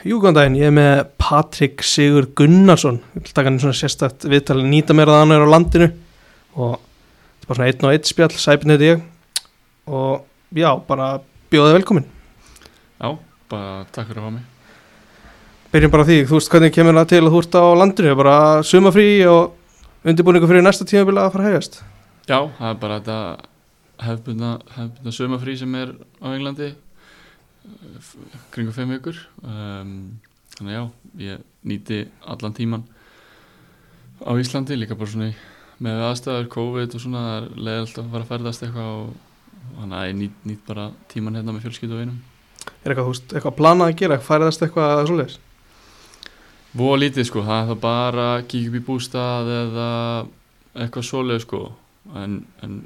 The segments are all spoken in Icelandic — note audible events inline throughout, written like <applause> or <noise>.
Jú, góðan daginn, ég er með Patrik Sigur Gunnarsson. Ég vil taka hann í svona sérstætt viðtal. Nýta mér að hann er á landinu. Og þetta er bara svona einn og einn spjall. Sæpinn heiti ég. Og já, bara bjóðið velkomin. Já, bara takk fyrir að hafa mig. Byrjum bara því, þú veist hvernig kemur það til að þú ert á landinu, bara sumafrí og undirbúningu fyrir næsta tímabila að fara að hefjast? Já, það er bara þetta hefbundna, hefbundna sömafrí sem er á Englandi kringu fimm vikur. Um, þannig já, ég nýti allan tíman á Íslandi líka bara svona í- með aðstæður, COVID og svona það er leiðilt að fara að ferðast eitthvað og þannig að ég nýt, nýt bara tíman hérna með fjölskyldu og einum Er eitthvað, veist, eitthvað planað að gera, færiðast eitthvað svoleiðis? Vó lítið sko, það er það bara að kíkja upp í bústað eða eitthvað svoleið sko. En, en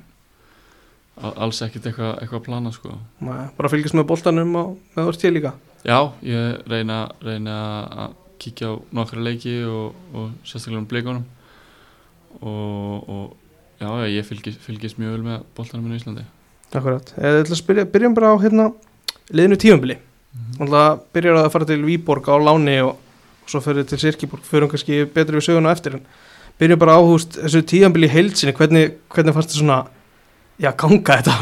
alls ekkert eitthvað, eitthvað að plana sko. Nei, bara fylgjast með boltanum og með ert til líka. Já, ég reyna, reyna að kíkja á nokkra leiki og, og sérstaklega um bleikunum og, og já, ég fylgist, fylgist mjög vel með boltanum í Íslandi. Akkurat, eða ætla að spyrja, byrjum bara á hérna liðinu tímabili. Mm Þannig byrjar að fara til Víborg á láni og, og svo fyrir til Sirkiborg fyrir kannski betri við söguna eftir en byrjum bara á húst þessu tímabili í heilsinni hvernig, hvernig fannst þið svona já, ganga þetta,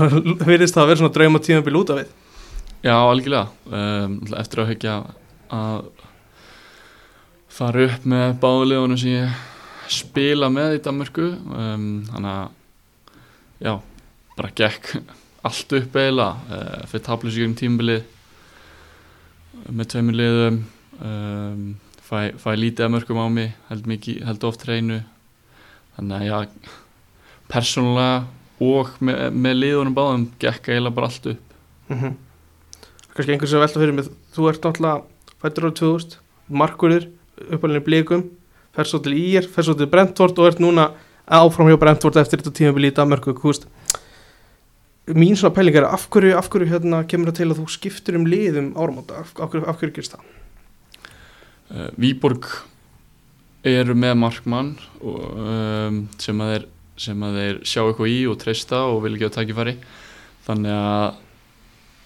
virðist það að vera svona drauma tímabili út af við. Já, algjörlega. Um, eftir að hekja að fara upp með báðulegunum sem ég spila með í Danmörku. Um, þannig að já, bara gekk allt upp eiginlega. Uh, fyrir tablus í gegnum tímabilið með tveimur liðum. Um, fæ, fæ lítið að mörgum á mig held, mikið, held oft reynu þannig að já persónulega og með, með liðunum báðum gekk eiginlega bara allt upp. Mm -hmm. kannski einhvers að velta fyrir mig þú ert náttúrulega fættur árið 2000 markurðir uppalinn í blíkum fer svo til Ír, fer svo til Brentford og ert núna áfram hjá Brentford eftir þetta tímabili í Danmarku húst mín svona pæling er af hverju, af hverju hérna kemur það til að þú skiptur um liðum áramóta, af, af af hverju gerist það? Uh, Víborg eru með markmann og, um, sem, að þeir, sem að þeir sjá eitthvað í og treysta og vil ekki á tækifæri. Þannig að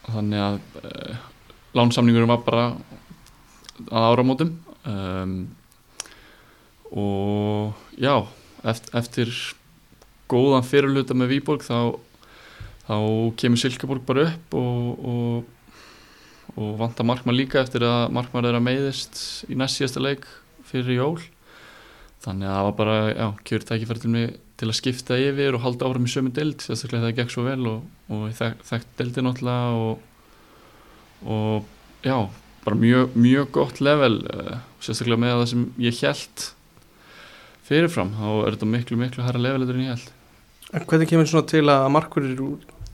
þannig að uh, lánsamningurum var bara að áramótum. Um, og já eftir, eftir góðan fyrirluta með Víborg þá, þá kemur Silkeborg bara upp og, og og vantar markmann líka eftir að markmann er að meiðist í næst síðasta leik fyrir jól. Þannig að það var bara, já, kjör tækifæri til að skipta yfir og halda áfram í sömu deild, sérstaklega það gekk svo vel og, og ég þek, þekkt deildin náttúrulega og, og já, bara mjög, mjög gott level, uh, sérstaklega með það sem ég held fyrirfram, þá er þetta miklu, miklu herra level en ég held. En hvernig kemur svona til að markurðir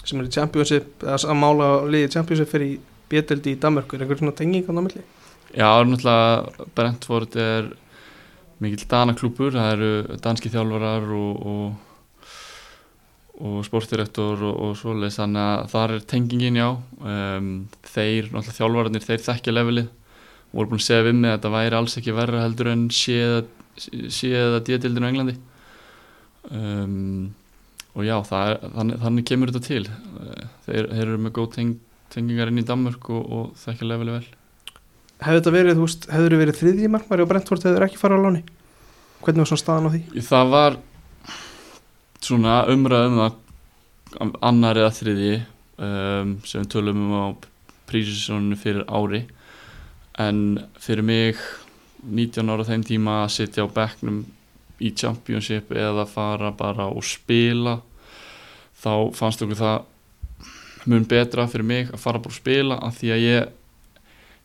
sem er í Championship, eða að mála liðið Championship fyrir í bjödeldi í Danmarku, er einhver svona tenging á námiðli? Já, náttúrulega Brentford er mikill danaklúpur, það eru danski þjálfarar og, og, og sportdirektor og, og svoleiðis, þannig að þar er tengingin já, um, þeir, náttúrulega þjálfararnir, þeir þekkja levelið, voru búin að segja við mig að þetta væri alls ekki verra heldur en séða séða djöðildinu á Englandi. Um, og já, er, þannig, þannig kemur þetta til, þeir, þeir eru með góð teng, tengingar inn í Danmörk og, og þekkja levelið vel. Hefði þetta verið, þú veist, hefur verið þriðji markmæri og Brentford hefur ekki farið á láni? Hvernig var svona staðan á því? Það var svona umræðum það annar eða þriði um, sem tölum um á prísisónu fyrir ári en fyrir mig 19 ára þeim tíma að sitja á bekknum í Championship eða fara bara og spila þá fannst okkur það mun betra fyrir mig að fara bara og spila af því að ég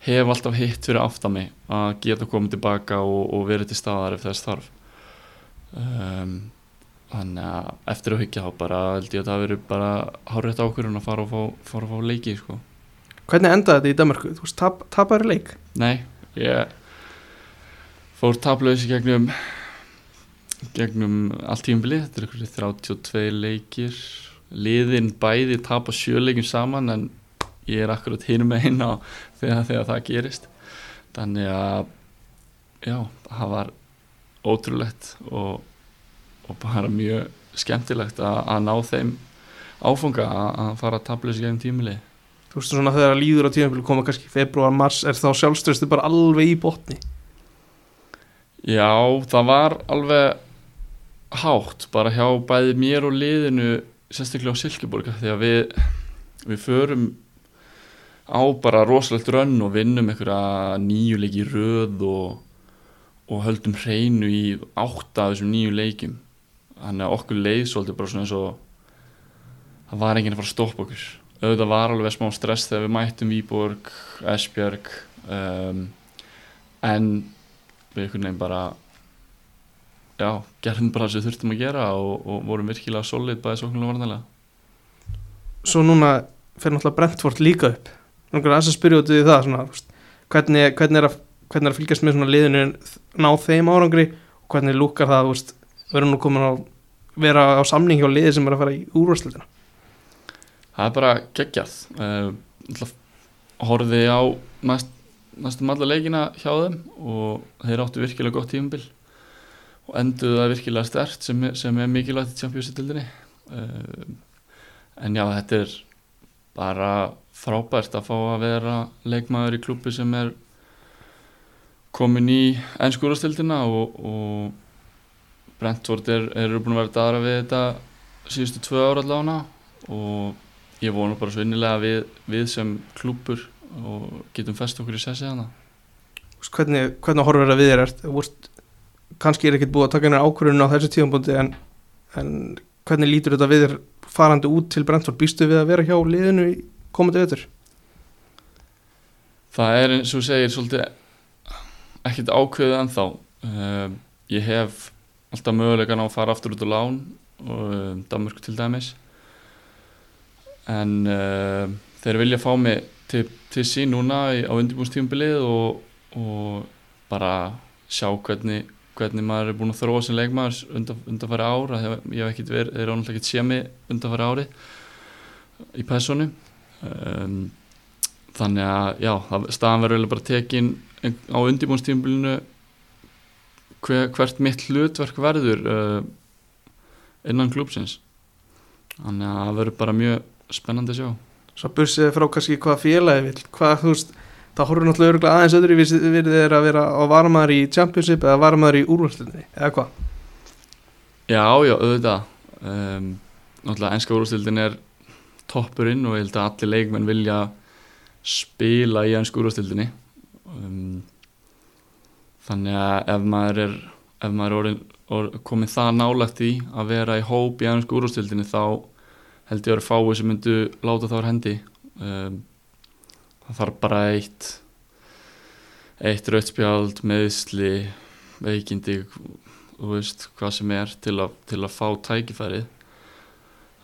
hef alltaf hitt fyrir aftan mig að geta komið tilbaka og, og verið til staðar ef þess þarf um, þannig að eftir að hyggja þá bara held ég að það veri bara hárétt ákvörðun að fara og fá, fara og fá leiki sko. Hvernig endaði þetta í Danmarku? Þú veist, tap, tapaður leik? Nei, ég fór taplaus í gegnum gegnum allt tímabilið þetta er ykkur 32 leikir liðin bæði tapa sjöleikin saman en ég er akkurat hinum með hinn á þegar, þegar það gerist. Þannig að já, það var ótrúlegt og, og bara mjög skemmtilegt að, að ná þeim áfunga að, að fara að tabla þessu gegnum tímili. Þú veist svona þegar líður á tíðanbílu koma kannski februar, mars, er þá sjálfströstu bara alveg í botni? Já, það var alveg hátt bara hjá bæði mér og liðinu sérstaklega á Silkeborg því að við, við förum á bara rosalegt rönn og vinnum einhverja nýju leiki röð og, og höldum hreinu í átta af þessum nýju leikim þannig að okkur leið svolítið bara svona eins og það var enginn að fara að stoppa okkur. Auðvitað var alveg smá stress þegar við mættum Výborg, Esbjörg um, en við einhvern veginn bara já, gerðum bara það sem við þurftum að gera og, og vorum virkilega solid bæði sóknulega varnalega svo núna fer náttúrulega Brentford líka upp Langar að spyrja út í það svona, hvernig, hvernig, er að, hvernig er að fylgjast með liðinu ná þeim árangri og hvernig lúkar það við erum nú komin að vera á samning hjá liði sem er að fara í úrvarslutina það er bara geggjað. Uh, horfið á næst, næstum alla leikina hjá þeim og þeir áttu virkilega gott tímabil og enduðu það virkilega stert sem, sem er mikilvægt í Champions-tildinni uh, en já, þetta er bara frábært að fá að vera leikmaður í klubbi sem er komin í ennskúrastildina og, og Brentford er, eru búin að vera daðra við þetta síðustu tvö ára allavega og ég vona bara svo innilega við, við sem klúpur og getum fest okkur í sessi hana hvernig, hvernig horfir það við þér? Ert, veist, kannski er ekkert búið að taka hennar ákvörðun á þessu tíðanbúndi en, en hvernig lítur þetta við þér farandi út til Brentford? Býstu við að vera hjá liðinu í komandi vetur? Það er eins og segir svolítið ekkert ákveðið ennþá. Uh, ég hef alltaf mögulegan á að fara aftur út á lán og um, Danmörku til dæmis. En uh, þeir vilja fá mig til, til sín núna á undirbúnstífumbilið og, og bara sjá hvernig, hvernig maður er búin að þróa sem leikmaður undan, undanfæri ára ég hef ekkert verið, þeir eru náttúrulega ekkert séð mig undanfæri ári í personu um, þannig að já, staðan verður bara tekin á undirbúnstífumbilinu hver, hvert mitt hlutverk verður uh, innan klúpsins þannig að það verður bara mjög spennandi að sjá. Svo bursið frá kannski hvað félagi vil hvað þú veist, það horfur náttúrulega örugglega aðeins öðru við þeir að vera á varmaður í Championship eða varmaður í úrvarslutinni eða hvað? Já, já, auðvitað. Um, Náttúrulega enska úrvastildin er toppurinn og ég held að allir leikmenn vilja spila í enska úrvastildinni um, Þannig að ef maður er ef maður er orðin, or, komið það nálægt í að vera í hóp í enska úrvastildinni þá held ég að vera fáið sem myndu láta það á hendi. Um, Það þarf bara eitt eitt rauðspjald, meðsli veikindi þú veist hvað sem er til að, til að fá tækifærið.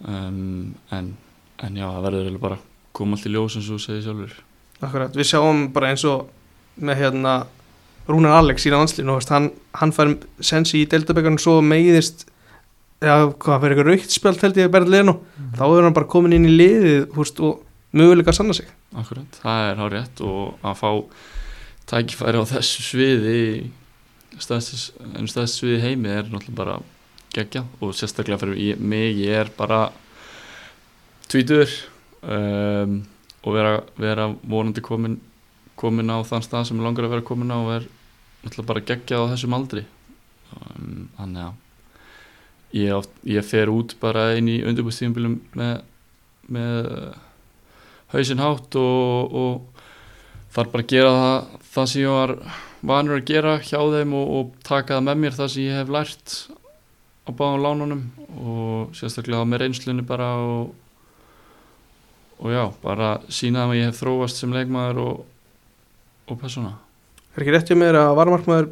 Um, en, en já það verður bara koma allt í ljós eins og þú segir sjálfur. Akkurat, við sjáum bara eins og með hérna Rúnar Alex í landslinu, veist, hann, hann fær sensi í deltabekkarnum svo meiðist eða hvað fyrir eitthvað raukt spjald held ég að berða liðinu, þá er hann bara komin inn í liðið húst, og möguleika að sanna sig. Akkurat, það er hár rétt og að fá tækifæri á þessu sviði stæðst stæðst sviði í heimi er náttúrulega bara geggjað og sérstaklega fyrir mig, ég er bara tvítur um, og vera, vera vonandi komin, komin á þann stað sem ég langar að vera komin á og er náttúrulega bara geggjað á þessum aldri. Um, þannig að ég, oft, ég fer út bara inn í undirbúrstíðumbilum með, með hausinn hátt og, og þarf bara að gera það, það sem ég var vanur að gera hjá þeim og, og taka það með mér það sem ég hef lært á báðum lánunum og sérstaklega með reynslunni bara og, og já, bara sína að ég hef þróast sem leikmaður og, og persóna. Er ekki rétt hjá mér að varamarkmaður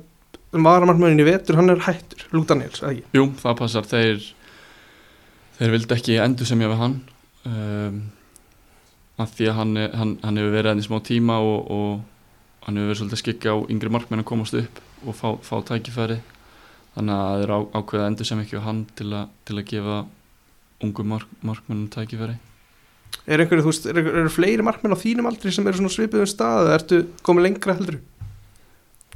varamarkmaðurinn í vetur, hann er hættur? Luke Daniels, eða ekki? Jú, það passar, þeir þeir vildi ekki endur sem ég við hann um, af því að hann, hann, hann hefur verið enn í smá tíma og, og hann hefur verið svolítið að skikja á yngri markmenn að komast upp og fá, fá tækifæri. Þannig að það er á, ákveða endur sem ekki við hann til, a, til að gefa ungu mark, markmennum tækifæri Er einhverju, þú veist, eru er, fleiri markmenn á þínum aldri sem eru svona svipuðum stað eða ertu komið lengra heldur?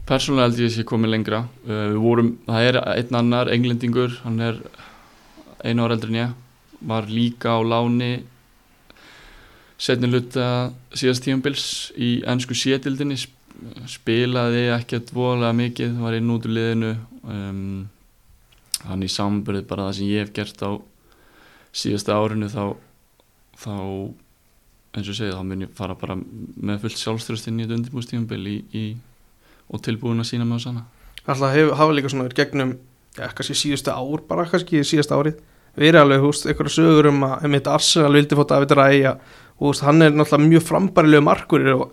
Persónulega held ég að ég komið lengra uh, við vorum, það er einn annar englendingur, hann er einu ára eldri en ég var líka á láni setni luta síðast tíumbils í ennsku sétildinni spilaði ekkert voðalega mikið var inn út úr liðinu um, hann í samburð bara það sem ég hef gert á síðasta árinu þá þá eins og segið þá mun ég fara bara með fullt sjálfströst inn í þetta í, og tilbúin að sína mig á sanna Alltaf hafa líka svona gegnum ja, kannski síðustu ár bara kannski síðustu árið verið alveg húst einhverja sögur um að mitt Arsenal vildi fótt David Ræja og húst hann er náttúrulega mjög frambærilegu markur og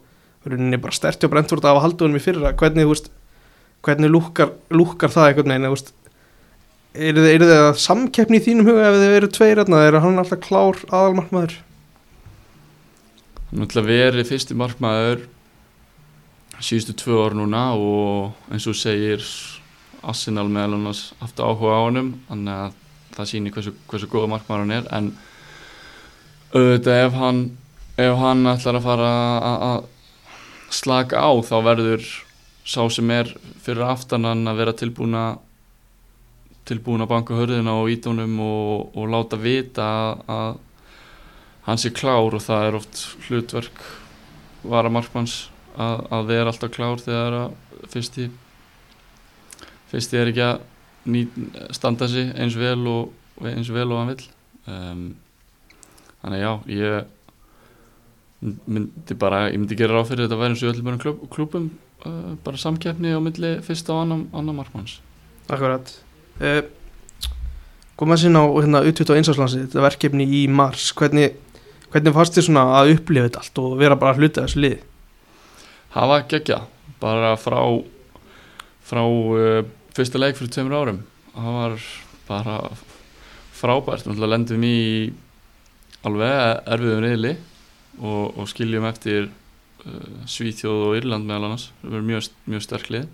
verið bara sterti og brent voruð af að halda honum í fyrra. Hvernig húst hvernig lúkar, lúkar það einhvern veginn húst er þið að samkeppni í þínum huga ef þið eru tveir eða er hann alltaf klár aðalmarkmaður? Hann ætla að veri fyrsti markmaður síðustu tvö orð núna og eins og segir Arsenal meðal annars aftur áhuga á honum þannig að það sýnir hversu, hversu góða markmaður hann er. En auðvitað ef hann ef hann ætlar að fara að slaka á þá verður sá sem er fyrir aftanan að vera tilbúin að tilbúin að banka hörðina og ídónum og, og láta vita að hann sé klár og það er oft hlutverk varamarkmanns að, að þeir er alltaf klár þegar að fyrsti fyrsti er ekki að ný, standa sig eins vel og, eins vel og hann vil um, þannig já ég myndi bara, ég myndi gera ráð fyrir þetta að vera eins og öllum klub, klubum uh, bara samkeppni á milli fyrsta og annan, annan markmanns. Akkurat uh, Góðum að sinna á hérna, utvitt á einsáslansi þetta verkefni í mars. Hvernig, hvernig fannst þið svona að upplifa þetta allt og vera bara að hluta þessu lið? Það var gegja bara frá frá uh, fyrsta leik fyrir tveimur árum. Það var bara frábært, við lendum í alveg erfiðum reyðli og, og skiljum eftir uh, Svíþjóð og Írland meðal annars. Það verður mjög, mjög sterklið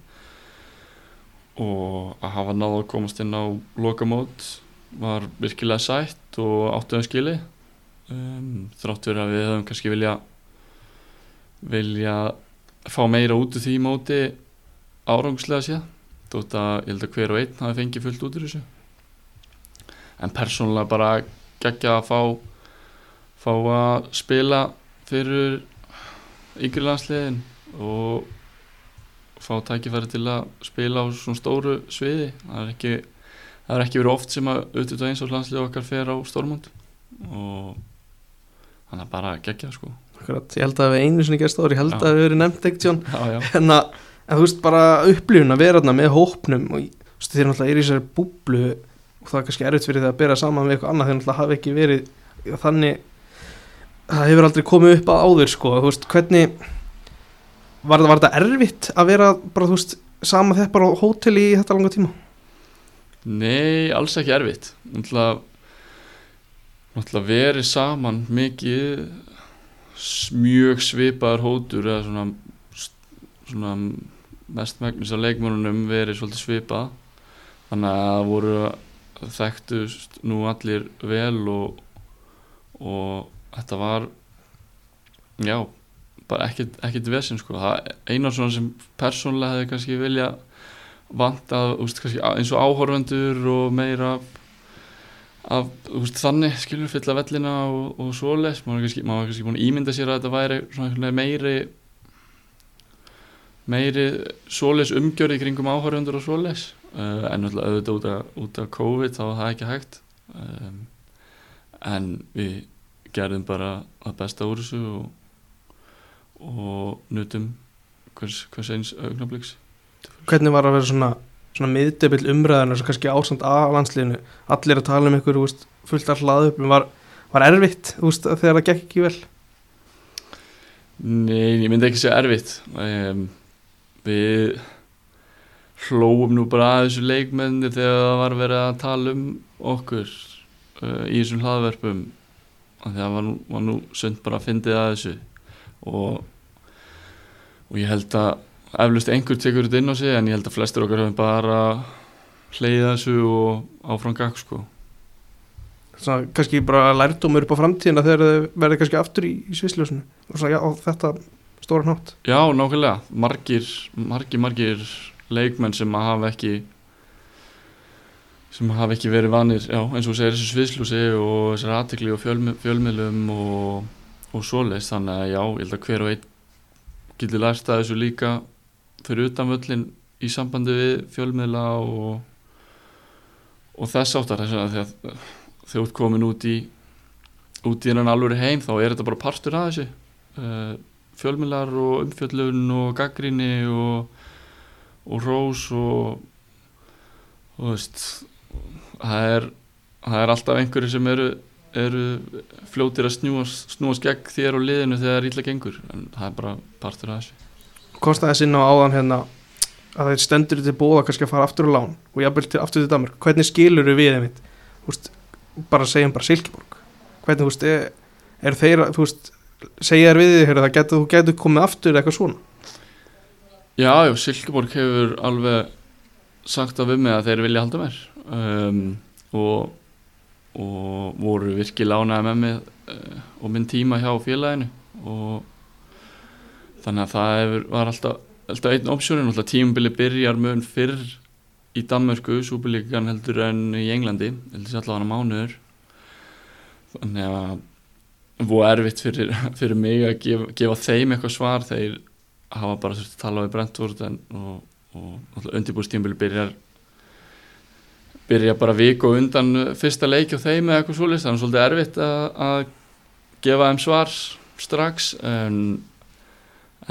og að hafa náðu að komast inn á lokamót var virkilega sætt og áttuðum skili um, þrátt verið að við höfum kannski vilja vilja fá meira út úr því móti árangslega séð þótt að ég held að hver og einn hafi fengið fullt út úr þessu. En persónulega bara geggja að fá fá að spila fyrir yngri landsliðin og fá tækifæri til að spila á svona stóru sviði. Það er ekki, það er ekki verið oft sem að auðvitað eins og landslið okkar fer á stórmund og þannig að bara gegja sko. Akkurat, ég held að við einu sinni gerst ári, ég held Já. að við verið nefnt ekkert Jón já, já. en, að, þú veist bara upplifun að vera þarna með hópnum og þú veist, þeir náttúrulega er í þessari búblu og það er kannski erfitt fyrir það að bera saman við eitthvað annað þeir náttúrulega hafi ekki verið þannig það hefur aldrei komið upp að áður sko, þú veist, hvernig var, var þetta erfitt að vera bara, þú veist, sama þepp bara á hóteli í þetta langa tíma? Nei, alls ekki erfitt náttúrulega, verið saman mikið mjög svipaðar hótur eða svona, svona mest megnis að leikmörunum verið svolítið svipað þannig að það voru þekktust nú allir vel og, og þetta var já, bara ekkert, vesinn sko, það eina svona sem persónlega hefði kannski vilja vantað, úst, kannski, eins og áhorfendur og meira af, úst, þannig skilur fylla vellina og, og svoleiðs maður var kannski, kannski búin að ímynda sér að þetta væri meiri meiri svoleiðs umgjörði kringum áhorfendur og svoleiðs uh, en náttúrulega auðvitað út af, út af COVID þá var það ekki hægt. Um, en við gerðum bara það besta úr þessu og, og nutum hvers, hvers eins augnabliks Hvernig var að vera svona, svona miðdebill umræðan og kannski ásand að landsliðinu? Allir að tala um ykkur, veist, fullt að hlaða upp var, var erfitt, veist, þegar það gekk ekki vel? Nei, ég myndi ekki segja erfitt. Um, Við hlóum nú bara að þessu leikmenni þegar það var verið að tala um okkur uh, í þessum hlaðverpum og það var nú, var nú sund bara að fyndið að þessu og, og ég held að eflust einhver tekur þetta inn á sig en ég held að flestir okkar höfum bara hleyið þessu og áfram gag sko. Svona, kannski bara lærdómur upp á framtíðina þegar þau verður kannski aftur í, í svisljósinu og svona, já, þetta stóra nátt Já, nákvæmlega, margir, margir, margir leikmenn sem að hafa ekki sem hafa ekki verið vanir, já, eins og segir þessu sviðslúsi og þessar aðtekli og fjölmi, fjölmiðlum og og svoleiðis þannig að já, ég held að hver og einn getur lært að þessu líka fyrir utan völlin í sambandi við fjölmiðla og, og þess áttar þess að þegar þú ert komin út í út í hennan alvöru heim þá er þetta bara partur að þessu. Uh, fjölmiðlar og umfjöllun og gaggrinni og, og rós og og þú veist það er, það er alltaf einhverju sem eru, eru fljótir að snúast, snúast gegn þér og liðinu þegar ítla gengur en það er bara partur af þessu. Kostaði þess inn á áðan hérna að þeir stendur til bóða kannski að fara aftur á lán og jafnvel til aftur til Danmark hvernig skilur við einmitt Úst, bara segjum bara Silkeborg. Hvernig veist er, er þeir að, þú veist segja þér við það getur, þú getur komið aftur eitthvað svona? Já, já, Silkeborg hefur alveg sagt að við mig að þeir vilja halda mér. Um, og, og voru virkilega ánægði með mig uh, og minn tíma hjá félaginu. Og þannig að það hefur, var alltaf, alltaf einn opsjónin, alltaf tímubili byrjar mun fyrr í Danmörku, súpilíkan heldur en í Englandi, heldur sér allavega mánuður. Þannig að voru erfitt fyrir, <laughs> fyrir mig að gefa, gefa þeim eitthvað svar. Þeir hafa bara þurft að tala við Brentford en, og, og undirbúrstímbili byrjar byrja bara viku undan fyrsta leik og þeim eða eitthvað svolítið, þannig að svolítið erfitt að, að gefa þeim svar strax en,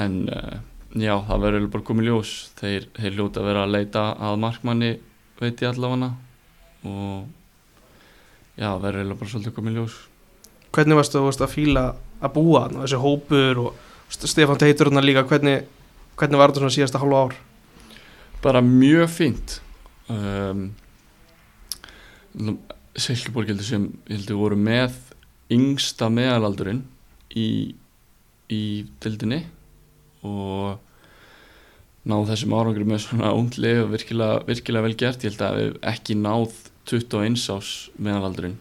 en uh, já, það verður bara komið ljós. Þeir, þeir hljóta að vera að leita að markmanni veit ég allavega. Og já, það verður bara svolítið komið ljós. Hvernig varstu þú að fíla að búa þarna, þessi hópur og Stefán Teitur hérna líka hvernig, hvernig var þetta svona síðasta hálfa ár? Bara mjög fínt. Um, Silkeborg heldur sem heldur voru með yngsta meðalaldurinn í, í dildinni og náð þessum árangur með svona ungli og virkilega, virkilega vel gert. Ég held að við ekki náð 21 ás meðalaldurinn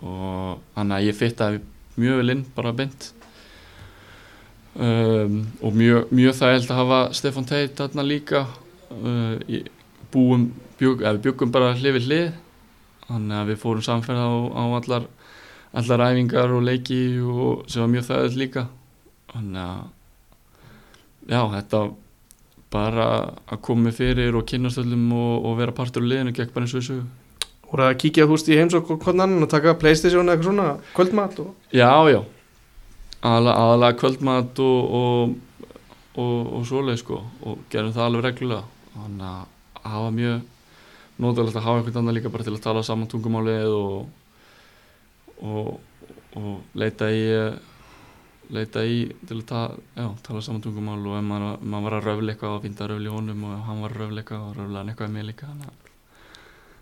og þannig að ég fyrt að mjög vel inn bara beint. Um, og mjög, mjög það held að hafa Stefan Teit þarna líka. Uh, búum bjög, við byggum bara hlið við hlið þannig að við fórum samferð á, á allar, allar æfingar og leiki og sem var mjög þauðið líka. Þannig að já, þetta bara að koma fyrir og kynast öllum og, og vera partur á liðinu gegn bara eins og þessu voru að kíkja veist í heims og hvernig annan og taka playstation eða eitthvað svona, kvöldmat og... Já, já. Aðalega, kvöldmat og og, og, og svoleið sko og gerum það alveg reglulega. Þannig að hafa mjög nótilegt að hafa einhvern annan líka bara til að tala saman tungumálið og, og, og leita í leita í til að ta, já, tala saman tungumál og ef maður, maður var að röfla eitthvað og finna að röfla í honum og hann var að röfla eitthvað og röfla hann eitthvað með líka þannig að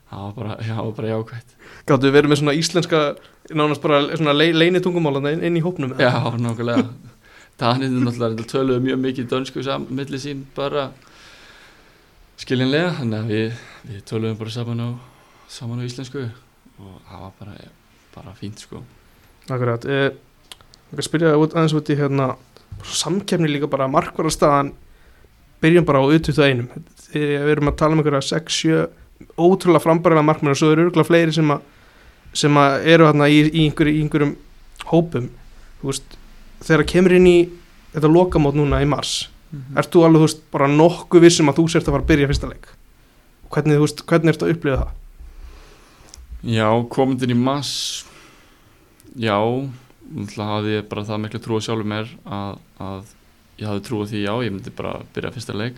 það var bara, já, bara jákvæmt Gáttu við verið með svona íslenska nánast bara svona le, leini tungumál inn, í hópnum Já, nákvæmlega. Danið er náttúrulega töluðu mjög mikið dönsku millir sín bara skiljanlega þannig að við, við töluðum bara saman á, saman á íslensku og það var bara, bara fínt sko. Akkurat eh, Ég skal spyrja út, aðeins út í hérna samkefni líka bara markvarðarstaðan byrjum bara á U21 við erum að tala um einhverja 6-7 ótrúlega frambærilega markmenn og svo eru örgulega fleiri sem sem eru hérna í, í, einhver, í einhverjum hópum. Þú veist, þegar kemur inn í þetta lokamót núna í mars mm -hmm. ert þú alveg, þú veist, bara nokkuð vissum að þú sért að fara að byrja fyrsta leik hvernig, þú veist, hvernig ert að upplifa það? Já, komundin í mars já Það hafði ég bara það miklu trú á sjálfur mér að, að ég hafði trú á því já, ég myndi bara byrja fyrsta leik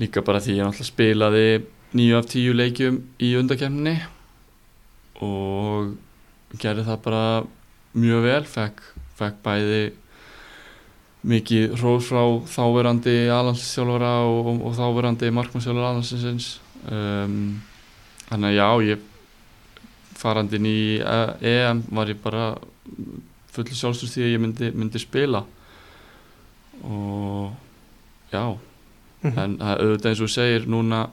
líka bara því ég náttúrulega spilaði nýju af tíu leikjum í undakefninni og gerði það bara mjög vel fekk, fekk bæði mikið hrós frá þáverandi alansstjálfara og, og, og þáverandi markmannsstjálfara alansins um, þannig að já, ég farandin í EM var ég bara fulli sjálfstöðs því að ég myndi, myndi spila og já mm -hmm. en auðvitað eins og segir núna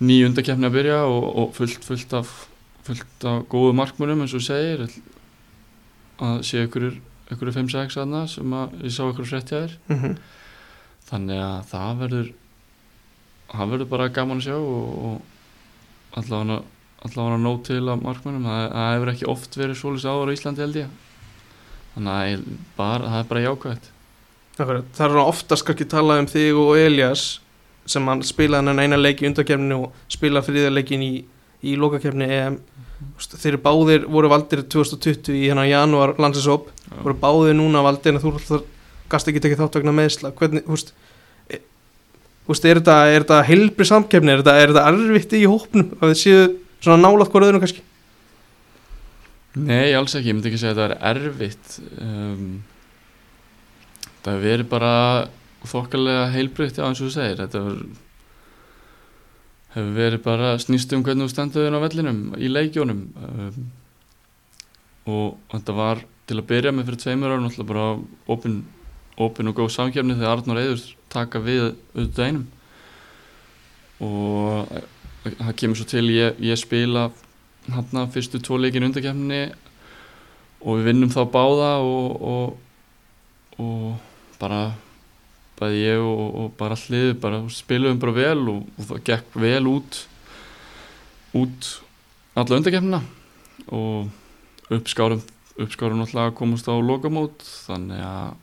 nýjundakefni að byrja og, og fullt, fullt af fullt af góðu markmönum eins og segir að sé ykkur ykkur 5-6 aðna sem að ég sá ykkur þér mm -hmm. þannig að það verður það verður bara gaman að sjá og, og allavega allavega nóg til að markmönum það, það hefur ekki oft verið svolítið áður á Íslandi held ég þannig að ég- bara, það er bara Akkurat. Það er oftast kannski talað um þig og Elias sem hann spilaði hann eina leik í undakefninu og spilaði þriða leikin í, í lokakefni EM. Þeir báðir voru valdir 2020 í hennar janúar landsinsóp voru báðir núna valdir en þú alltaf gast ekki tekið þátt vegna meðsla hvernig, veist e- veist, er þetta, er þetta heilbri samkefni er þetta, er þetta erfitt í hópnum að þið séu svona nálat hvort öðrum kannski? Nei, alls ekki, ég myndi ekki segja að þetta er erfitt. Um, Það verið bara þokkalega heilbreytt, já eins og þú segir. Þetta hefur, hefur verið bara snýst um hvernig þú stendur þinn á vellinum í leikjónum um, og þetta var til að byrja með fyrir tveimur ára náttúrulega bara opin, opin og góð samkefni þegar Arnur Eður taka við auðvitað einum. Og eh, það kemur svo til ég, ég spila hann fyrstu tvo leikin undarkefni og við vinnum þá báða og, og, og bara bæði ég og, og bara allir bara spilum bara vel og, og það gekk vel út út alla undarkefnina og uppskárum uppskárum náttúrulega að komast á lokamót þannig að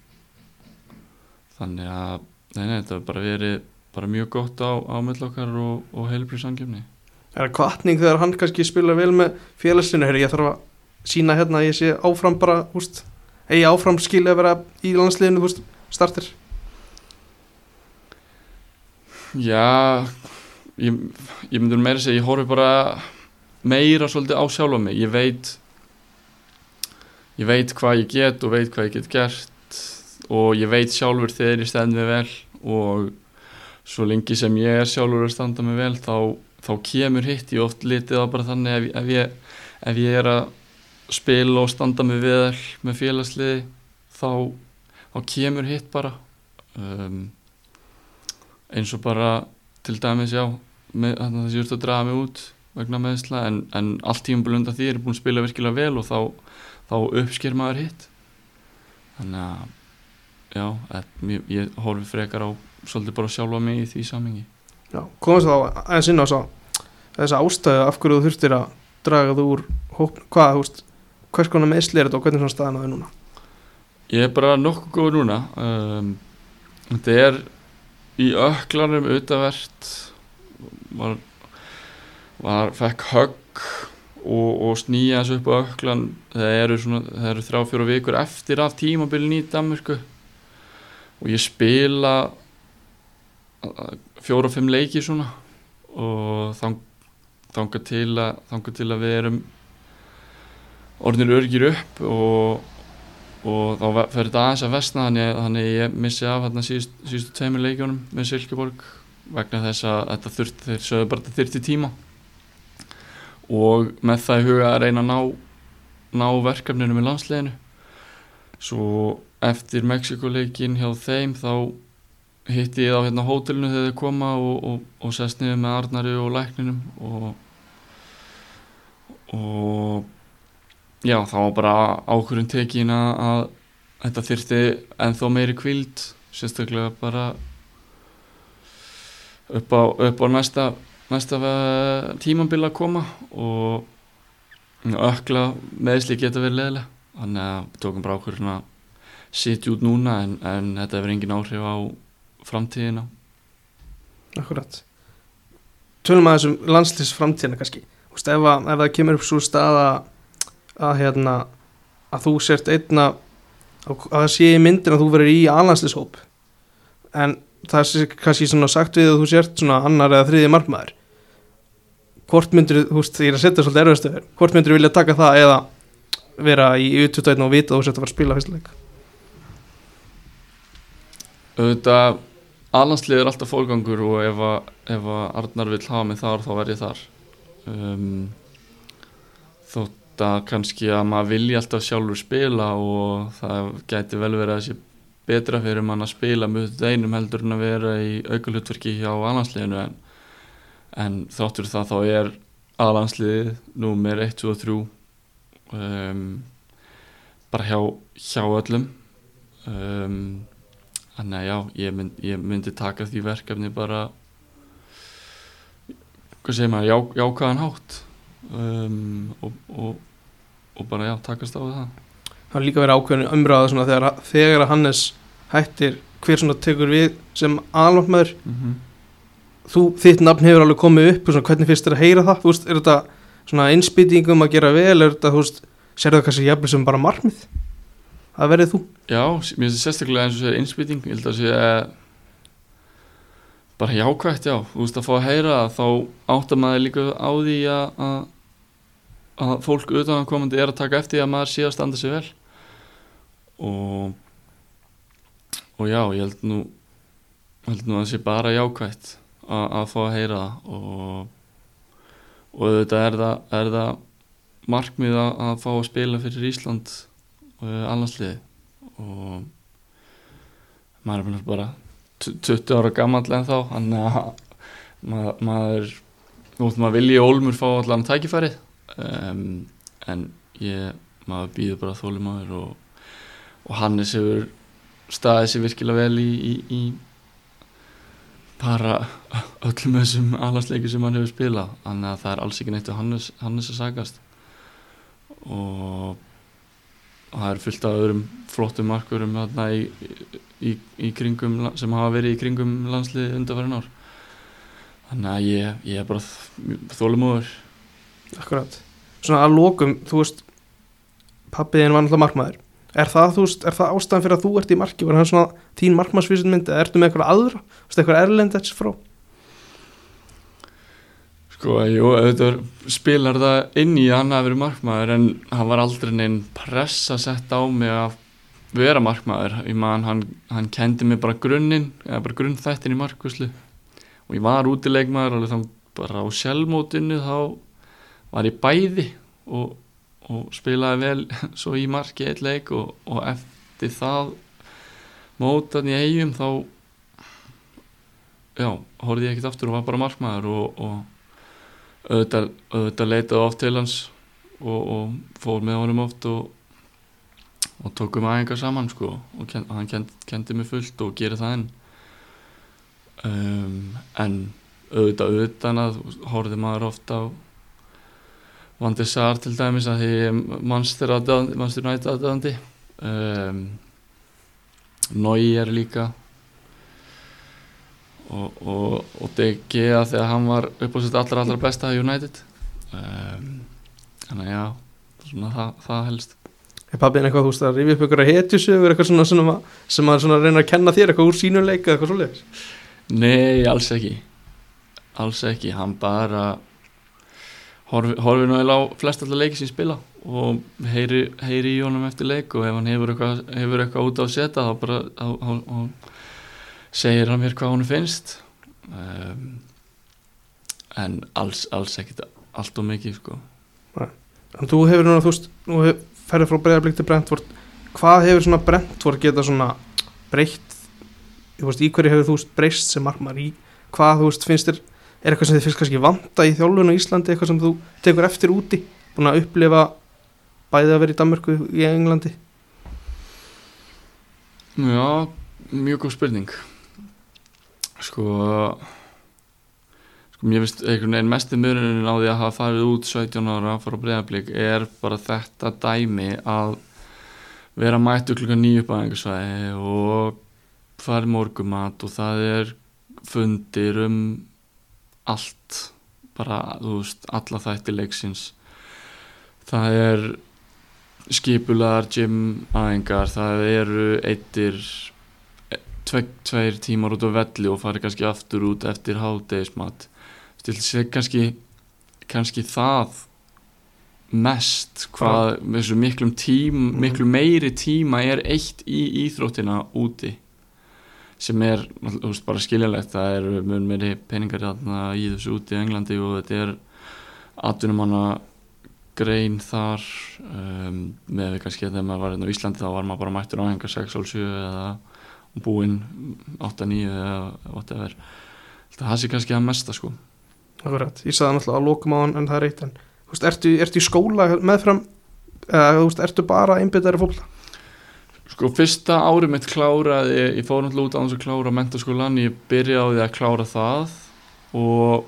þannig að nei, nei, þetta hefur bara verið bara mjög gott á, á mill okkar og, og heilbrið samkefni er það kvartning þegar hann kannski spila vel með félagslinu, Heyri, ég þarf að sína hérna að ég sé áfram bara húst, eigi áfram skilja að vera í landsliðinu húst, startir Já, ég, ég myndur meira að segja, ég horfi bara meira svolítið á sjálfa mig. Ég veit, ég veit hvað ég get og veit hvað ég get gert og ég veit sjálfur þegar ég stend mig vel og svo lengi sem ég er sjálfur að standa mig vel þá, þá kemur hitt. Ég oft litið á bara þannig ef, ef, ég, ef ég er að spila og standa mig vel með félagsliði þá, þá kemur hitt bara. Um, eins og bara til dæmis já með, þannig að þessi urt að draga mig út vegna meðsla en, en allt tíum blunda því er búin að spila virkilega vel og þá, þá uppsker maður hitt. Þannig að já, að, ég, ég horfi frekar á svolítið bara sjálfa mig í því samingi Já, komast þá aðeins inn á þessa, þessa ástæðu af hverju þú þurftir að draga þú úr hópn, hvað, þú veist hvers konar meðsli er þetta og hvernig er svona staðan á þau núna? Ég er bara nokkuð góð núna. Um, þetta er í öklanum auðvitað var, var fekk högg og, og snýja þessu upp á öklan það eru, eru þrjá fjóra vikur eftir af tímabilin í Danmörku. Og ég spila fjóra og fimm leiki svona. Og þang, þanga til að þanga til að við erum orðinir örgir upp og og þá fer þetta aðeins að vestna þannig, þannig ég missi af hérna síðust, síðustu tveimur leikjónum með Silkeborg vegna þess að þetta þurfti þeir sögðu bara þetta þurfti tíma. Og með það í huga að reyna að ná, ná verkefninu með landsleginu svo eftir Mexikoleikin hjá þeim þá hitti ég á hérna hótelinu þegar þeir koma og, og, og sest niður með Arnari og lækninum og og já, þá var bara ákvörðun tekin að, þetta þyrfti ennþá meiri kvild sérstaklega bara upp á, upp á næsta, næsta eh, tímabil að koma og ökla meðsli geta verið leðilega þannig að við tókum bara ákvörðun að sitja út núna en, en þetta hefur engin áhrif á framtíðina. Akkurat Tölum að þessum landslýsframtíðina kannski. Þú veist, ef, ef það kemur upp svo staða að hérna að þú sért einna að það sé í myndin að þú verður í allandslýshóp en það sé kannski svona sagt við að þú sért svona annar eða þriði margmaður hvort myndir, þú veist, ég er að setja svolítið erfastöður hvort myndir vilja taka það eða vera í U21 og vita þú sért að fara að spila fyrstuleik auðvitað alhanslið er alltaf fólgangur og ef að, ef að Arnar vill hafa mig þar þá verð ég þar. Um, þótt að kannski að maður vilji alltaf sjálfur spila og það gæti vel verið að sé betra fyrir mann að spila með þetta einum heldur en að vera í aukulhutverki hjá alhansliðinu en, en þáttur það þá er alhansliðið númer 1, 2 og 3 um, bara hjá, hjá öllum. Um, Þannig að já, ég, mynd, ég myndi taka því verkefni bara, hvað segir maður, já, jákvæðan hátt um, og, og, og bara já, takast á það. það er líka verið ákveðin umræða svona þegar, þegar að Hannes hættir hver svona tekur við sem alvartmaður mm -hmm. þitt nafn hefur alveg komið upp svona, hvernig finnst þér að heyra það, veist, er þetta svona innspýtingum að gera vel, er þetta, þú veist sérðu það kannski jafnvel sem bara markmið? Að verið þú? Já, mér finnst það sérstaklega eins og sér innspýting ég held að sé bara jákvægt, já. Þú veist að fá að heyra þá áttar maður líka á því að, að, fólk utan komandi er að taka eftir að maður sé að standa sig vel. Og og já, ég held nú held nú að það sé bara jákvægt að, að fá að heyra það. Og og auðvitað er það, er það markmið að, fá að spila fyrir Ísland og allansliði og maður er bara 20 ára gammal en þá þannig að <laughs> maður, maður maður vilji ólmur fá allan tækifæri um, en ég, maður býður bara þólum aður og, og Hannes hefur staðið sér virkilega vel í, í, í bara öllum þessum allansleiki sem hann hefur spilað. Þannig að það er alls ekki neitt Hannes, Hannes að sagast og það er fullt af öðrum flottum markurum í, í, kringum sem hafa verið í kringum landsliði undanfærin ár. Þannig að ég, ég er bara þólumóður Akkurat, svona að lókum þú veist, pappiðin var náttúrulega markmaður. Er það, þú veist, er það ástæðan fyrir að þú ert í marki, var hann svona þín markmaðsvísindmynd eða ertu með eitthvað aðra, þú veist, eitthvað erlendets frá Sko, jú, auðvitað spilar það inn í hann að vera markmaður en hann var aldrei neinn pressa sett á mig að vera markmaður. Ég man, hann, hann kendi mig bara grunninn eða bara grunnþættin í markvöslu og ég var út í leikmaður og þá bara á sjálfmótinu þá var ég bæði og, og spilaði vel <laughs> svo í marki eitt leik og, og eftir það mótan í eigum þá já, horfið ég ekkert aftur og var bara markmaður og, og auðvitað, auðvitað leitaði oft til hans og, fór með honum oft og, og tókum aðengar saman sko og ken, hann kend, kendi mig fullt og gerir það enn. Um, en auðvitað auðvitað að horfið maður oft á Vandi Sár til dæmis að því mannstur nætt aðdöðandi um, Nói er líka. Og, og, og DG að því að hann var upp á sitt allra allra besta að United. Um, þannig að já svona það, það helst. Er pappin eitthvað, þú veist, að rifja upp ykkur að hetjusögur eitthvað svona, svona sem að reyna að kenna þér eitthvað úr sínuleika eða eitthvað svolítið? Nei, alls ekki. Alls ekki, hann bara horfi, nú eða á flest allar leiki sem spila og heyri, heyri í honum eftir leik og ef hann hefur eitthvað, hefur eitthvað út á að setja þá bara á, á, á segir hann mér hvað hún finnst. Um, en alls, alls ekkit allt og mikið sko. En þú hefur núna, þú veist, nú ferðið frá Breiðarblik til Brentford. Hvað hefur svona Brentford geta svona breytt? Þú veist, í hverju hefur þú veist breyst sem margmar í hvað þú veist finnst þér er eitthvað sem þið finnst kannski vanta í þjálfun og Íslandi eitthvað sem þú tekur eftir úti? Búin að upplifa bæðið að vera í Danmörku í Englandi? Já, mjög góð spurning. Sko sko mér finnst einhvern veginn mest í mjörunin á því að hafa farið út 17 ára frá bregðarblik er bara þetta dæmi að vera mættu klukka nýju upp á engarsvæði og farið morgumat og það er fundir um allt bara, þú veist, alla þætti leiksins. Það er skipulaðar gym aðengar, það eru eittir tve, tveir tímar út á velli og farið kannski aftur út eftir hádegismat stilsi kannski kannski það mest hvað með þessu miklum tím Mhm. miklu meiri tíma er eitt í íþróttina úti sem er veist, bara skiljanlegt. Það er mjög meiri peningar í þessu úti í Englandi og þetta er atvinnumanna grein þar. Um, með kannski þegar maður var hérna á Íslandi þá var maður bara mættur á hengar 6 og 7 eða búinn 8-9 eða whatever. Það sé kannski það mesta sko. Akkurat, ég sagði náttúrulega að lókum á hann en það er eitt en þú veist, ertu, í skóla meðfram eða þú veist, ertu bara einbyttaður fólk Sko fyrsta árið mitt kláraði, ég fór náttúrulega út á þess að klára mentaskólan, ég byrjaði að klára það og,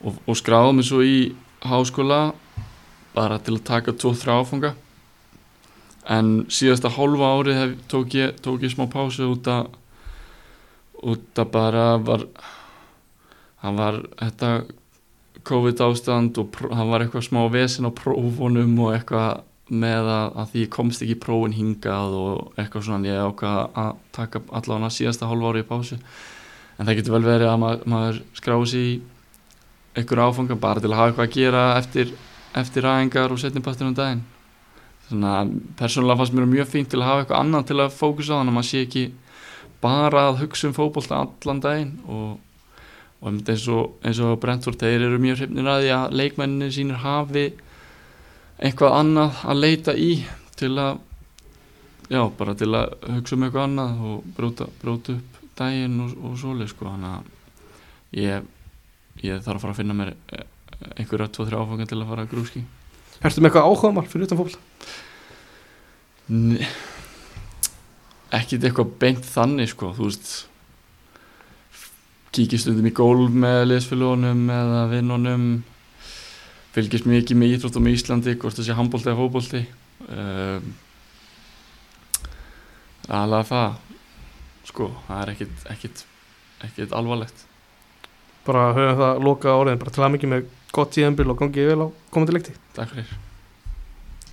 og, og skráði mig svo í háskóla bara til að taka 2-3 áfanga. En síðasta hálfa árið hef, tók, ég, tók ég smá pásu út að út að bara var hann var þetta COVID ástand og hann var eitthvað smá vesen á prófunum og eitthvað með að, að því ég komst ekki í prófin hingað og eitthvað svona ég ákvað að taka allavega síðasta hálfa árið í pásu. En það getur vel verið að maður, maður skráði sig í einhver áfanga bara til að hafa eitthvað að gera eftir, eftir ræðingar og setni partur um daginn. Þannig að persónulega fannst mér mjög fínt til að hafa eitthvað annað til að fókusa á þannig að maður sé ekki bara að hugsa um fótbolta allan daginn og, og eins og, og Brentford þeir eru mjög hrifnir að því að leikmenninni sínir hafi eitthvað annað að leita í til að já, bara til að hugsa um eitthvað annað og bróta, bróta upp daginn og, og svoleið sko. Þannig að ég, ég þarf að fara að finna mér eh, einhverja 2-3 áfanga til að fara að grúski Ertu með eitthvað áhugamál fyrir utan fólk? Nei, ekkit eitthvað beint þannig sko, þú veist kíkist stundum í gólf með liðsfélagunum eða vinnunum fylgist mikið með íþróttum í Íslandi hvort það sé handbólti eða fótbólti um, alveg það sko, það er ekkit ekkit, ekkit alvarlegt. Bara höfum það loka orðin, bara til að mikið með gott tíðanbíl og gangið vel á komandi leikti Takk fyrir